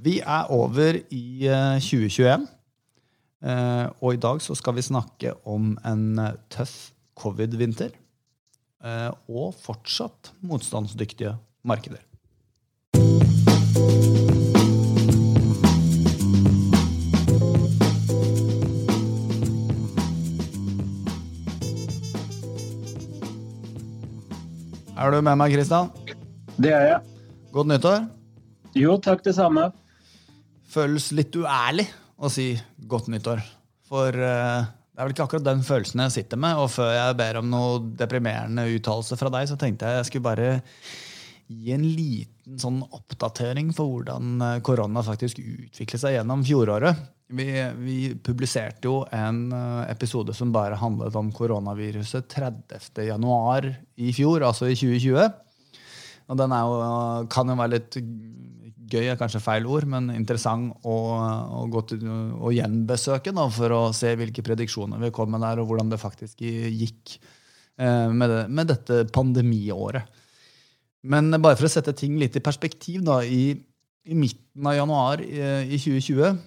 Vi er over i 2021, og i dag så skal vi snakke om en tøff covid-vinter. Og fortsatt motstandsdyktige markeder. Er du med meg, Kristian? Det er jeg. Godt nyttår. Jo, takk det samme. Føles litt uærlig å si godt nyttår. For uh, det er vel ikke akkurat den følelsen jeg sitter med. Og før jeg ber om noe deprimerende uttalelse fra deg, så tenkte jeg jeg skulle bare gi en liten sånn oppdatering for hvordan eh, korona faktisk utviklet seg gjennom fjoråret. Vi, vi, publiserte jo en eh, episode som bare handlet om koronaviruset 30.1 i fjor, altså i 2020. Og den jo, kan jo være litt gøy, er kanskje feil ord, men interessant å, å, til, å gjenbesøke da, for å se hvilke prediksjoner vi kom med der, og hvordan det faktisk gikk eh, med, det, med, dette pandemiåret. Men bare for å sette ting litt i perspektiv, da, i, i midten av januar i, i 2020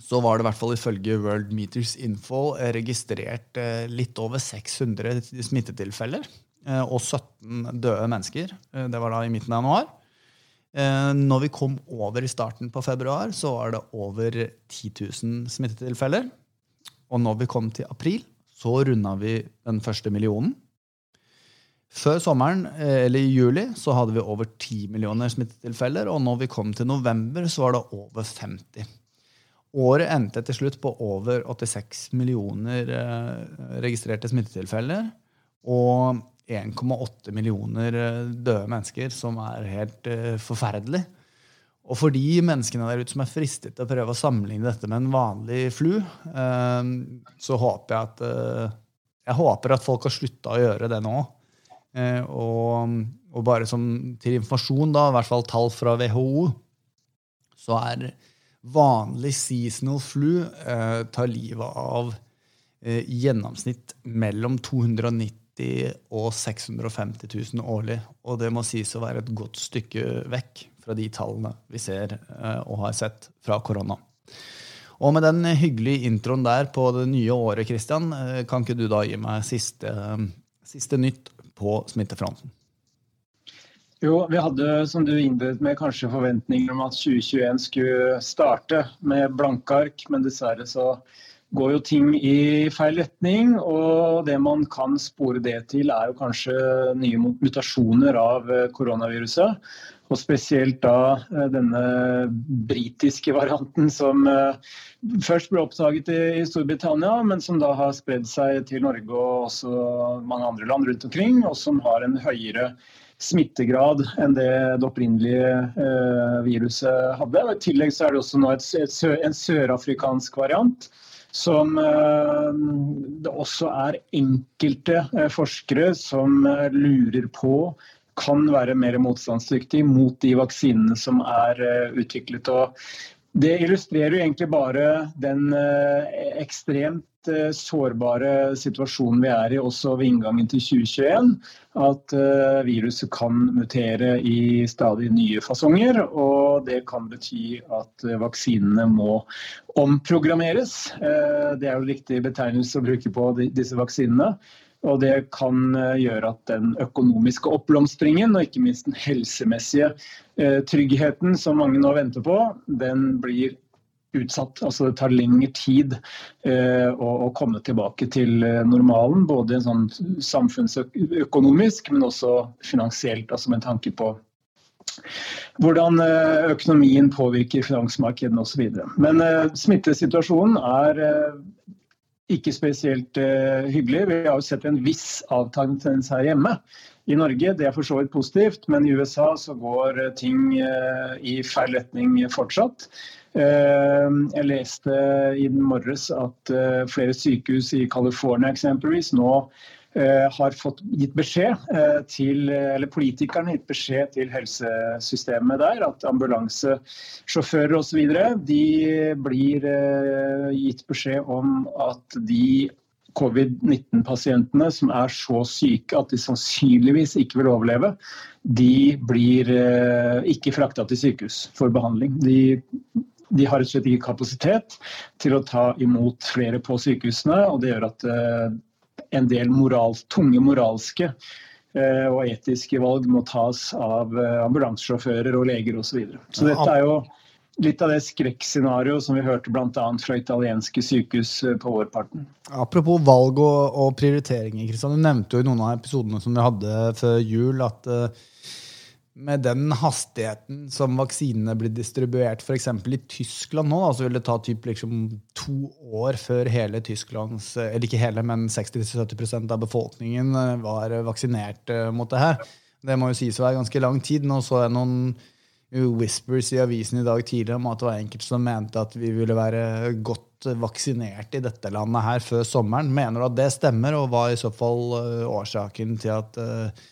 så var det i hvert fall ifølge World Meters Info registrert eh, litt over 600 smittetilfeller eh, og 17 døde mennesker. Eh, det var da i midten av januar. Når vi kom over i starten på februar, så var det over 10 000 smittetilfeller. Og når vi kom til april, så runda vi den første millionen. Før sommeren, eller i juli, så hadde vi over 10 millioner smittetilfeller. Og når vi kom til november, så var det over 50. Året endte til slutt på over 86 millioner eh, registrerte smittetilfeller og 1,8 millioner eh, døde mennesker, som er helt uh, forferdelig. Og for de menneskene der ute som er fristet til å prøve å sammenligne dette med en vanlig flu, uh, så håper jeg at uh, jeg håper at folk har slutta å gjøre det nå. Og, og, bare som til informasjon, da, i hvert fall tall fra WHO, så er vanlig seasonal flu tar livet av i gjennomsnitt mellom 290 og 650 000 årlig. Og det må sies å være et godt stykke vekk fra de tallene vi ser eh, og har sett fra korona. Og med den hyggelige introen der på det nye året, Christian, eh, kan ikke du da gi meg siste, siste nytt på smittefronten? Jo, vi hadde som du innledet med, kanskje forventninger om at 2021 skulle starte med blanke ark, men dessverre så går jo ting i feil retning. Og det man kan spore det til, er jo kanskje nye mutasjoner av eh, koronaviruset. Og spesielt da eh, denne britiske varianten som eh, først ble oppdaget i Storbritannia, men som da har spredd seg til Norge og også mange andre land rundt omkring, og som har en høyere smittegrad enn det det opprinnelige viruset hadde. Og I tillegg så er det også nå et, et, en sørafrikansk variant som eh, det også er enkelte eh, forskere som eh, lurer på kan være mer motstandsdyktig mot de vaksinene som er utviklet. Og det illustrerer egentlig bare den ekstremt Eh, sårbare situasjonen vi er i også ved inngangen til 2021. At eh, viruset kan mutere i stadig nye fasonger. Og det kan bety at eh, vaksinene må omprogrammeres. Det er jo riktig betegnelse å bruke på disse vaksinene. Og det kan gjøre at den økonomiske oppblomstringen og ikke minst den helsemessige tryggheten som mange nå venter på, den blir utsatt. Altså det tar lengre tid eh, å, å, komme tilbake til eh, normalen. Både sånn samfunnsøkonomisk, men også finansielt. altså med tanke på hvordan eh, økonomien påvirker finansmarkedene osv. Men eh, smittesituasjonen er eh, ikke spesielt eh, hyggelig. Vi har jo sett en viss avtagende tendens her hjemme i Norge. Det er for så vidt positivt, men i USA så går ting i feil retning fortsatt. Eh, jeg leste i den morges at eh, flere sykehus i California eksempelvis nå eh, har fått gitt beskjed til, eller politikerne gitt beskjed til helsesystemet der at ambulansesjåfører osv. blir gitt beskjed om at de covid-19-pasientene som er så syke at de sannsynligvis ikke vil overleve, de blir ikke frakta til sykehus for behandling. De, de har rett og slett ikke kapasitet til å ta imot flere på sykehusene. og Det gjør at eh, en del moral, tunge moralske eh, og etiske valg må tas av ambulansesjåfører og leger osv. Så, videre. så dette er jo litt av det skrekkscenarioet som vi hørte bl.a. fra italienske sykehus eh, på vårparten. Apropos valg og, og prioriteringer. Kristian, Du nevnte jo i noen av episodene som vi hadde før jul, at uh, med den hastigheten som vaksinene blir distribuert f.eks. i Tyskland nå, så vil det ta typ liksom to år før hele Tysklands, eller ikke hele, men 60-70% av befolkningen eh, var vaksinert mot det her. Det må jo sies å være ganske lang tid. Nå så jeg noen whispers i avisen i dag tidlig om at det var enkelte som mente at vi ville være godt vaksinert i dette landet her før sommeren. Mener du at det stemmer, og hva er i så fall eh, årsaken til at, eh,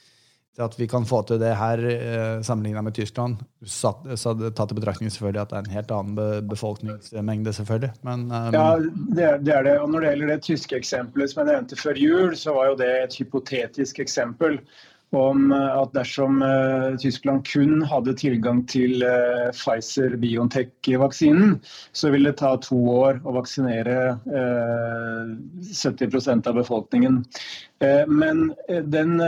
til at vi kan få til det her eh, sammenligna med Tyskland? Tatt i betraktning selvfølgelig at det er en helt annen befolkningsmengde, selvfølgelig. Men, um... Ja, det er, det Og når det gjelder det tyske eksempelet som jeg nevnte før jul, så var jo det et hypotetisk eksempel om eh, at dersom uh, Tyskland kun hadde tilgang til uh, Pfizer-Biontech-vaksinen, så ville det ta to år å vaksinere uh, 70% av befolkningen. men den,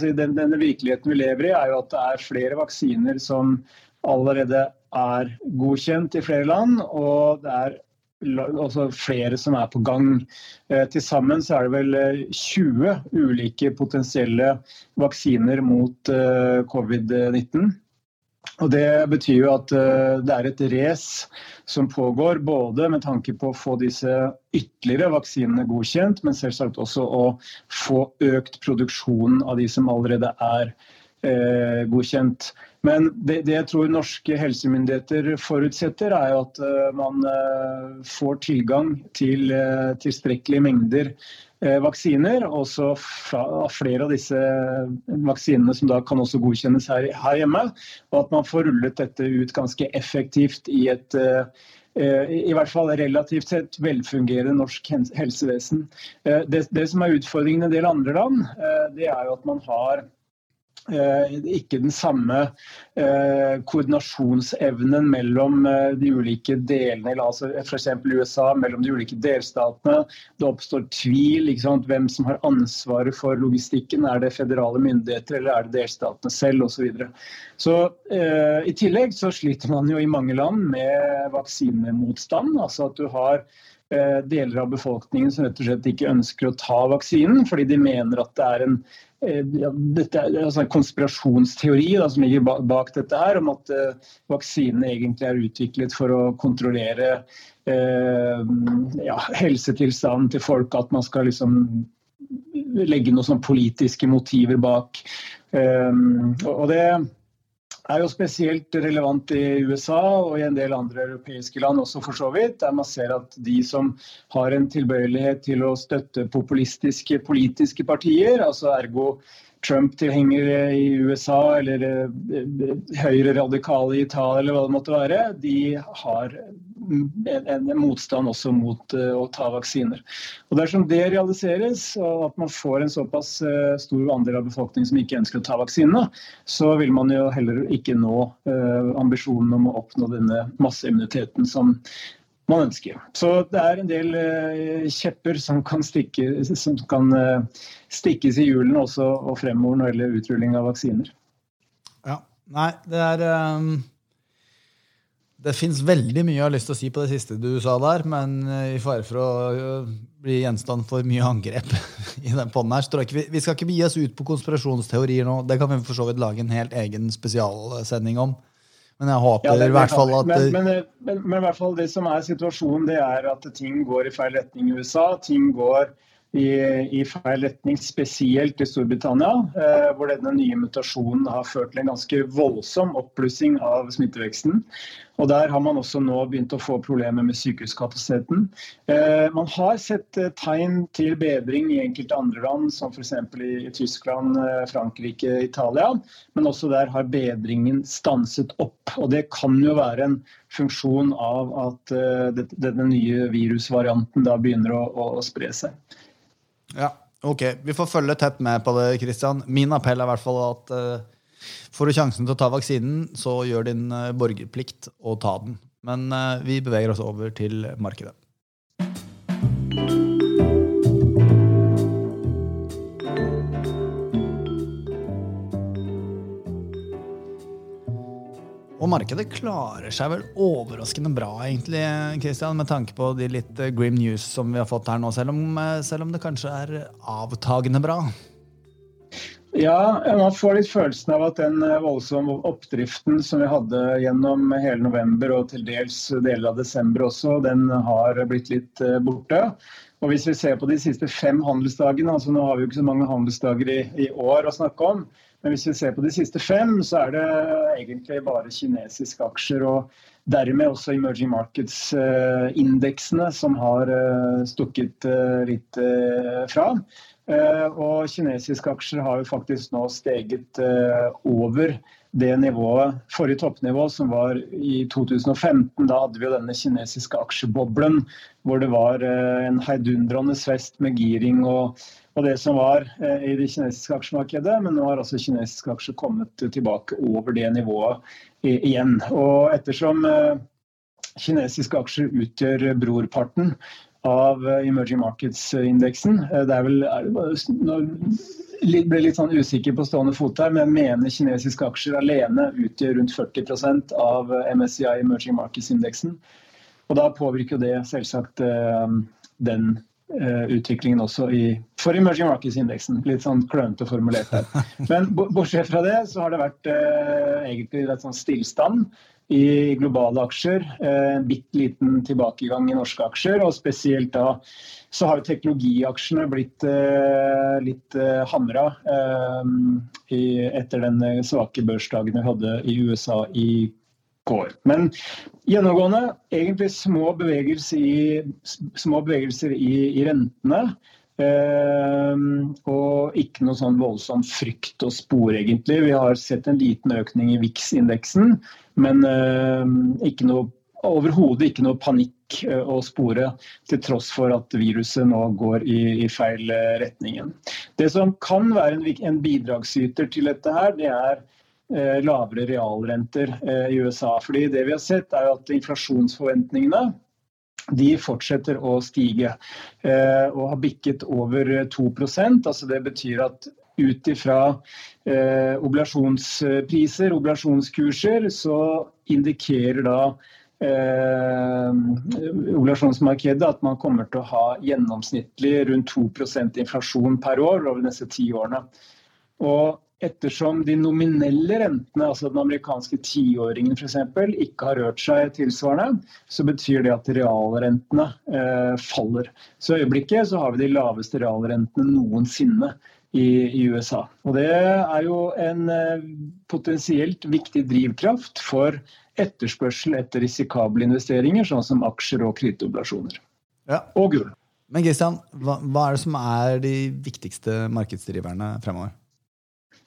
si, den, denne virkeligheten vi lever i, er jo at det er flere vaksiner som allerede er godkjent i flere land, og det er altså flere som er på gang. Eh, til sammen så er det vel 20 eh, ulike potensielle vaksiner mot eh, covid-19. Og Det betyr jo at det er et race som pågår, både med tanke på å få disse ytterligere vaksinene godkjent, men selvsagt også å få økt produksjonen av de som allerede er eh, godkjent. Men det, det, jeg tror norske helsemyndigheter forutsetter, er jo at uh, man uh, får tilgang til uh, tilstrekkelige mengder vaksiner. Også fra, flere av disse vaksinene som da kan også godkjennes her, her, hjemme. Og at man får rullet dette ut ganske effektivt i et i hvert fall relativt sett velfungerende norsk helsevesen. Det, det som er utfordringen i en del andre land, det er jo at man har Eh, ikke den samme eh, koordinasjonsevnen mellom eh, de ulike delene, altså f.eks. USA, mellom de ulike delstatene. Det oppstår tvil sant, hvem som har ansvaret for logistikken. Er det federale myndigheter eller er det delstatene selv osv. Så, videre. så eh, I tillegg så sliter man jo i mange land med vaksinemotstand. altså at du har deler av befolkningen som rett og slett ikke ønsker å ta vaksinen fordi de mener at det er en Eh, ja, er altså en konspirasjonsteori da, som ligger bak dette her, om at uh, vaksinene egentlig er utviklet for å kontrollere uh, ja, helsetilstanden til folk. At man skal liksom legge noen sånn politiske motiver bak. Um, og det er jo spesielt relevant i USA og i en del andre europeiske land også, for så vidt. Der man ser at de som har en tilbøyelighet til å støtte populistiske politiske partier, altså ergo Trump-tilhengere i USA eller eh, høyre-radikale i Italia eller hva det måtte være, de har en, motstand også mot uh, å ta vaksiner. Og Dersom det realiseres, og at man får en såpass uh, stor andel av befolkningen som ikke ønsker å ta vaksinene, så vil man jo heller ikke nå ambisjonen om å oppnå denne masseimmuniteten som man ønsker. Så det er en del uh, kjepper som kan, stikke, som kan uh, stikkes i hjulene også og fremover når det gjelder utrulling av vaksiner. Ja, nei, det er um, Det fins veldig mye jeg har lyst til å si på det siste du sa der, men uh, i fare for å bli gjenstand for mye angrep i den poden her, så tror jeg ikke vi, vi skal ikke gi oss ut på konspirasjonsteorier nå. Det kan vi for så vidt lage en helt egen spesialsending om. Men jeg håper ja, det, i hvert fall at men, men, men, men, i hvert fall det som er situasjonen, det er at ting går i feil retning i USA. Ting går i, i feil retning, spesielt i Storbritannia, eh, hvor denne nye mutasjonen har ført til en ganske voldsom oppblussing av smitteveksten. Og Der har man også nå begynt å få problemer med sykehuskapasiteten. Eh, man har sett eh, tegn til bedring i enkelte andre land, som f.eks. i Tyskland, eh, Frankrike, Italia. Men også der har bedringen stanset opp. Og Det kan jo være en funksjon av at denne nye virusvarianten da begynner å, å spre seg. Ja, ok. Vi får følge tett med på det, Kristian. Min appell er i hvert fall at får du sjansen til å ta vaksinen, så gjør din borgerplikt og ta den. Men vi beveger oss over til markedet. Markedet klarer seg vel overraskende bra, egentlig, Christian, med tanke på de litt eh, grim news som vi har fått her nå, selv om, eh, selv om det kanskje er avtagende bra? Ja, man får litt følelsen av at den eh, voldsomme oppdriften som vi hadde gjennom hele november og til dels deler av desember også, den har blitt litt borte. Og hvis vi ser på de siste fem handelsdagene, altså nå har vi jo ikke så mange handelsdager i, i år å snakke om, men hvis vi ser på de siste fem, så er det egentlig bare kinesiske aksjer og dermed også emerging markets-indeksene som har eh, stukket eh, litt eh, fra. Og kinesiske aksjer har jo faktisk nå steget over det nivået, forrige toppnivå, som var i 2015. Da hadde vi jo denne kinesiske aksjeboblen hvor det var en heidundrende fest med giring og og det som var eh, i det kinesiske aksjemarkedet. Men nå har altså kinesiske aksjer kommet tilbake over det nivået igjen. Og ettersom eh, kinesiske aksjer utgjør brorparten av eh, emerging markets-indeksen. Det er vel jeg ble litt sånn usikker på stående fot her, men jeg mener kinesiske aksjer alene utgjør rundt 40% av MSCI emerging markets-indeksen. Og da påvirker det selvsagt den Eh, utviklingen også i, for emerging markets-indeksen. Litt sånn klønete formulert her. Men bortsett fra det så har det vært eh, egentlig litt sånn stillstand i globale aksjer. Eh, bitte liten tilbakegang i norske aksjer. Og spesielt da så har jo teknologiaksjene blitt eh, litt eh, hamra eh, etter den svake børsdagen vi hadde i USA i går. Men gjennomgående egentlig små bevegelser i, små bevegelser i, i rentene. Uh, og ikke noe sånn voldsom frykt og spor, egentlig. Vi har sett en liten økning i VIX-indeksen, men uh, ikke noe overhodet ikke noe panikk uh, å spore, til tross for at viruset nå går i, i feil retning. Det som kan være en, en bidragsyter til dette, her, det er Eh, lavere realrenter eh, i USA. Fordi det vi har sett er at inflasjonsforventningene de fortsetter å stige eh, og har bikket over 2 altså Det betyr at ut ifra eh, obligasjonspriser, obligasjonskurser, så indikerer da eh, obligasjonsmarkedet at man kommer til å ha gjennomsnittlig rundt 2% inflasjon per år over de neste ti årene. Og ettersom de nominelle rentene, altså den amerikanske tiåringen f.eks., ikke har rørt seg tilsvarende, så betyr det at realrentene eh, faller. Så i øyeblikket så har vi de laveste realrentene noensinne i, i USA. Og det er jo en eh, potensielt viktig drivkraft for etterspørsel etter risikable investeringer, sånn som aksjer og kredittobligasjoner. Ja. Og gull. Men Christian, hva, hva er det som er de viktigste markedsdriverne fremover?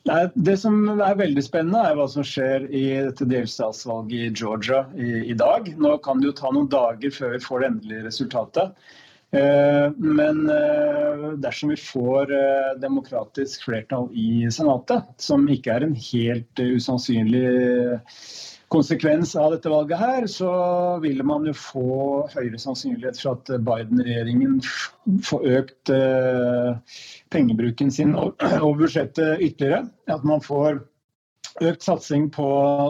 Det som er veldig spennende, er hva som skjer i dette delstatsvalget i Georgia i, i, dag. Nå kan det jo ta noen dager før vi får det endelige resultatet. Eh, men eh, dersom vi får eh, demokratisk flertall i Senatet, som ikke er en helt usannsynlig konsekvens av dette valget her, så vil man jo få høyere sannsynlighet for at Biden-regjeringen får økt eh, pengebruken sin og, budsjettet ytterligere. At man får økt satsing på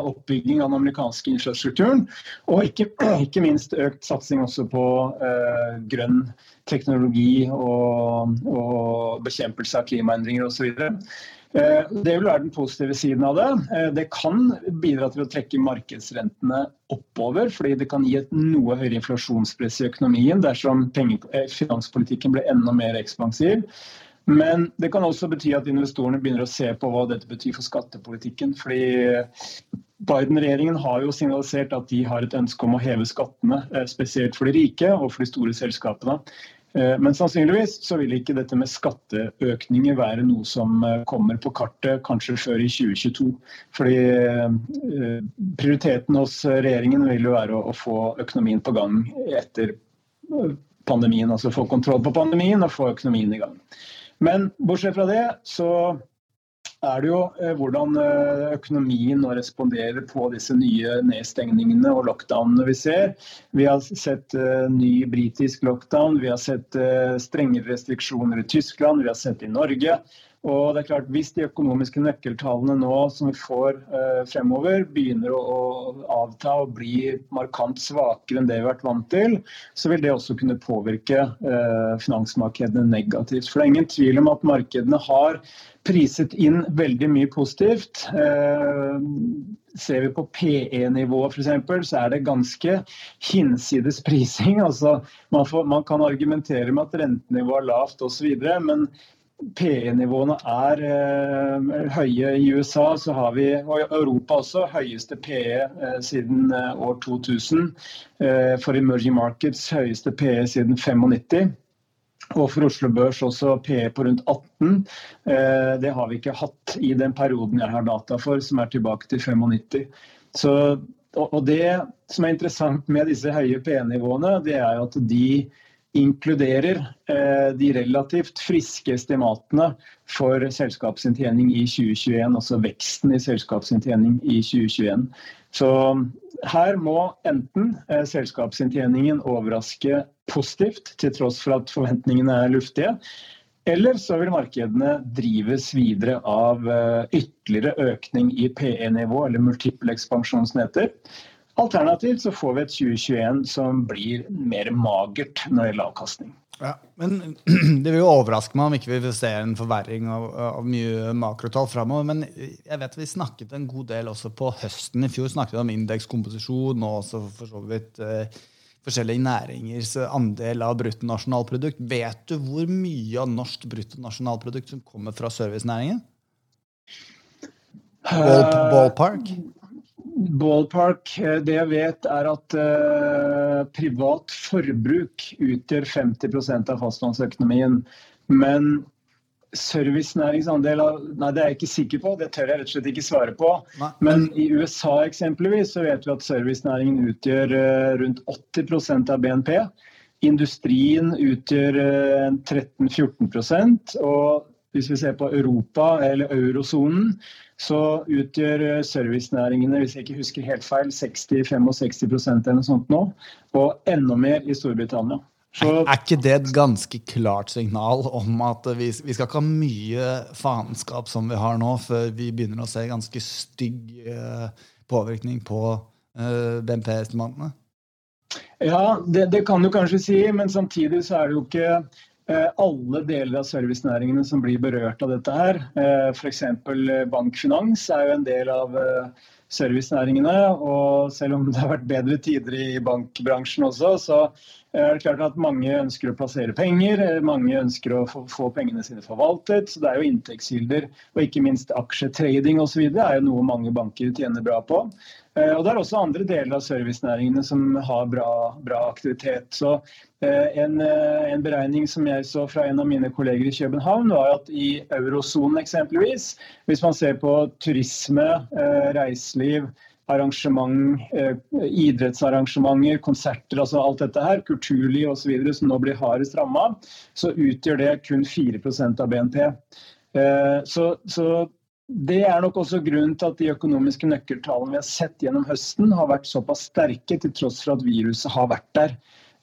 oppbygging av den amerikanske infrastrukturen. Og ikke, ikke minst økt satsing også på eh, grønn teknologi og, og bekjempelse av klimaendringer osv. Eh, det vil være den positive siden av det. Eh, det kan bidra til å trekke markedsrentene oppover, fordi det kan gi et noe høyere inflasjonspress i økonomien dersom eh, finanspolitikken blir enda mer ekspansiv. Men det kan også bety at investorene begynner å se på hva dette betyr for skattepolitikken. fordi Biden-regjeringen har jo signalisert at de har et ønske om å heve skattene, spesielt for de rike og for de store selskapene. Eh, men sannsynligvis så vil ikke dette med skatteøkninger være noe som eh, kommer på kartet kanskje før i 2022. Fordi prioriteten hos regjeringen vil jo være å få økonomien på gang etter pandemien. Altså få kontroll på pandemien og få økonomien i gang. Men bortsett fra det så er det jo eh, hvordan eh, økonomien nå responderer på disse nye nedstengningene og lockdownene vi ser. Vi har sett uh, ny britisk lockdown, vi har sett strengere restriksjoner i Tyskland, vi har sett i Norge. Og det er klart, Hvis de økonomiske nøkkeltallene nå som vi får eh, fremover, begynner å, å, avta og bli markant svakere enn det vi har vært vant til, så vil det også kunne påvirke eh, finansmarkedene negativt. For det er ingen tvil om at markedene har priset inn veldig mye positivt. Eh, ser vi på PE-nivået f.eks., så er det ganske hinsides prising. Altså, man, får, man kan argumentere med at rentenivået er lavt osv., men PE-nivåene er eh, høye i USA, så har vi, og i Europa også, høyeste PE eh, siden eh, år 2000. Eh, for emerging markets høyeste PE siden 95. Og for Oslo Børs også PE på rundt 18. Eh, det har vi ikke hatt i den perioden jeg har data for, som er tilbake til 95. Så, og, og det som er interessant med disse høye PE-nivåene, det er jo at de inkluderer eh, de relativt friske estimatene for selskapsinntjening i 2021, altså veksten i selskapsinntjening i 2021. Så her må enten eh, selskapsinntjeningen overraske positivt, til tross for at forventningene er luftige, eller så vil markedene drives videre av eh, ytterligere økning i PE-nivå, eller multiple ekspansjon som heter. Alternativt så får vi et 2021 som blir mer magert når det gjelder avkastning. Ja, men Det vil jo overraske meg om ikke vi vil se en forverring av, av mye makrotall framover. Men jeg vet vi snakket en god del også på høsten i fjor snakket vi om indekskomposisjon og også for så vidt eh, forskjellige næringers andel av bruttonasjonalprodukt. Vet du hvor mye av norsk bruttonasjonalprodukt som kommer fra servicenæringen? Ball, ballpark? Ballpark, eh, det jeg vet er at uh, privat forbruk utgjør 50% av fastlandsøkonomien. Men servicenæringsandel av Nei, det er jeg ikke sikker på, det tør jeg rett og slett ikke svare på. Nei. Men i USA eksempelvis så vet vi at servicenæringen utgjør uh, rundt 80% av BNP. Industrien utgjør uh, 13-14% og hvis vi ser på Europa eller eurosonen, så utgjør eh, servicenæringene hvis jeg ikke husker helt feil, 60-65% eller noe sånt nå. Og enda mer i Storbritannia. Så, er ikke det et ganske klart signal om at vi, vi, skal ikke ha mye faenskap som vi har nå, før vi begynner å se ganske stygg uh, påvirkning på eh, BNP-estimatene? Ja, det, det, kan du kanskje si, men samtidig så er det jo ikke Eh, alle deler av servicenæringene som blir berørt av dette her. Eh, F.eks. Eh, bankfinans er jo en del av servicenæringene. Og selv om det har vært bedre tider i bankbransjen også, så er det klart at mange ønsker å plassere penger. Mange ønsker å få pengene sine forvaltet. Så det er jo inntektskilder. Og ikke minst aksjetrading osv. er jo noe mange banker tjener bra på. Eh, og Det er også andre deler av servicenæringene som har bra, bra aktivitet. Så eh, en, eh, en, beregning som jeg så fra en av mine kolleger i København, var at i eurosonen eksempelvis, hvis man ser på turisme, reiseliv, arrangement, idrettsarrangementer, konserter, altså alt dette her, kulturliv osv. som nå blir hardest ramma, så utgjør det kun 4 av BNP. Så, så det er nok også grunnen til at de økonomiske nøkkeltallene vi har sett gjennom høsten, har vært såpass sterke, til tross for at viruset har vært der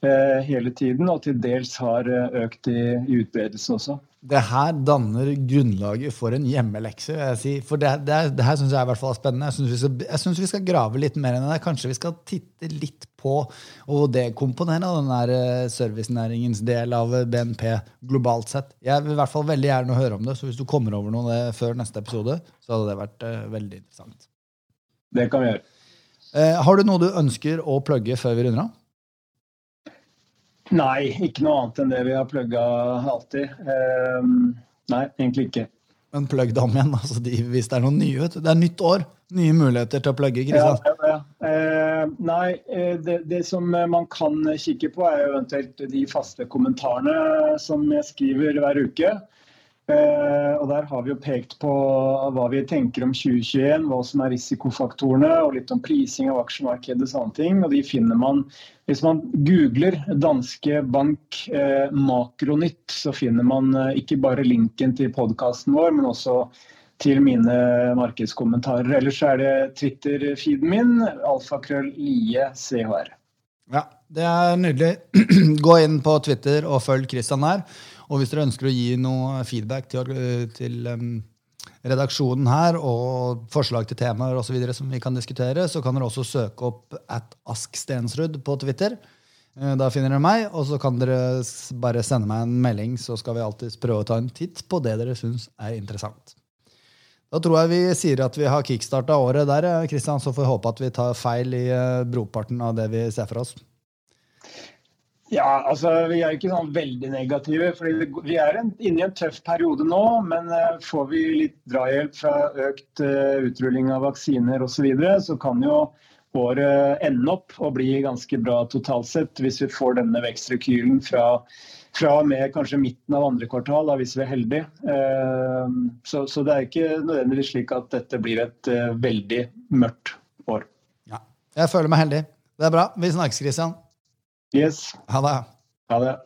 eh, hele tiden, og til dels har eh, økt i, i også. Det her danner grunnlaget for en hjemmelekse. Si. For det, det, det her syns jeg er i hvert fall spennende. Jeg syns vi, vi, skal grave litt mer enn det. Kanskje vi skal titte litt på og av den der eh, servicenæringens del av BNP globalt sett. Jeg vil i hvert fall veldig gjerne høre om det, så hvis du kommer over noe før neste episode, så hadde det vært veldig interessant. Det kan vi gjøre. Har du noe du ønsker å plugge før vi runder av? Nei, ikke noe annet enn det vi har plugga alltid. Uh, nei, egentlig ikke. Men plugg dem igjen, altså de, hvis det er noe nye. Det er nytt år. Nye muligheter til å plugge. ja, ja. Nei, det, det, som man kan kikke på, er eventuelt de faste kommentarene som jeg skriver hver uke. Uh, og Der har vi jo pekt på hva vi tenker om 2021, hva som er risikofaktorene, og litt om prising av aksjemarkedet og sånne ting. Og de finner man Hvis man googler danske bank Makronytt, så finner man ikke bare linken til podkasten vår, men også til mine markedskommentarer. Ellers er det Twitter-feeden min, alfakrøll lie chr. Ja, det er nydelig. Gå inn på Twitter og følg Christian her. Og hvis dere ønsker å gi noe feedback til, til um, redaksjonen her, og forslag til temaer og så videre som vi kan diskutere, så kan dere også søke opp at Ask Stensrud på Twitter. Eh, da finner dere meg, og så kan dere bare sende meg en melding, så skal vi alltid prøve å ta en titt på det dere syns er interessant. Da tror jeg vi sier at vi har kickstarta året der, Kristian, så får vi håpe at vi tar feil i eh, broparten av det vi ser for oss. Ja, altså Vi er ikke sånn veldig negative. fordi Vi er inne i en tøff periode nå. Men eh, får vi litt drahjelp fra økt utrulling av vaksiner osv., så, videre, så kan jo året ende opp og bli ganske bra totalt sett. Hvis vi får denne vekstrekylen fra, fra og med kanskje midten av andre kvartal, da, hvis vi er heldige. Uh, så, så, det er ikke nødvendigvis slik at dette blir et uh, veldig mørkt år. Ja, jeg føler meg heldig. Det er bra. Vi snakkes, Christian. Yes. Ha det. Ha det.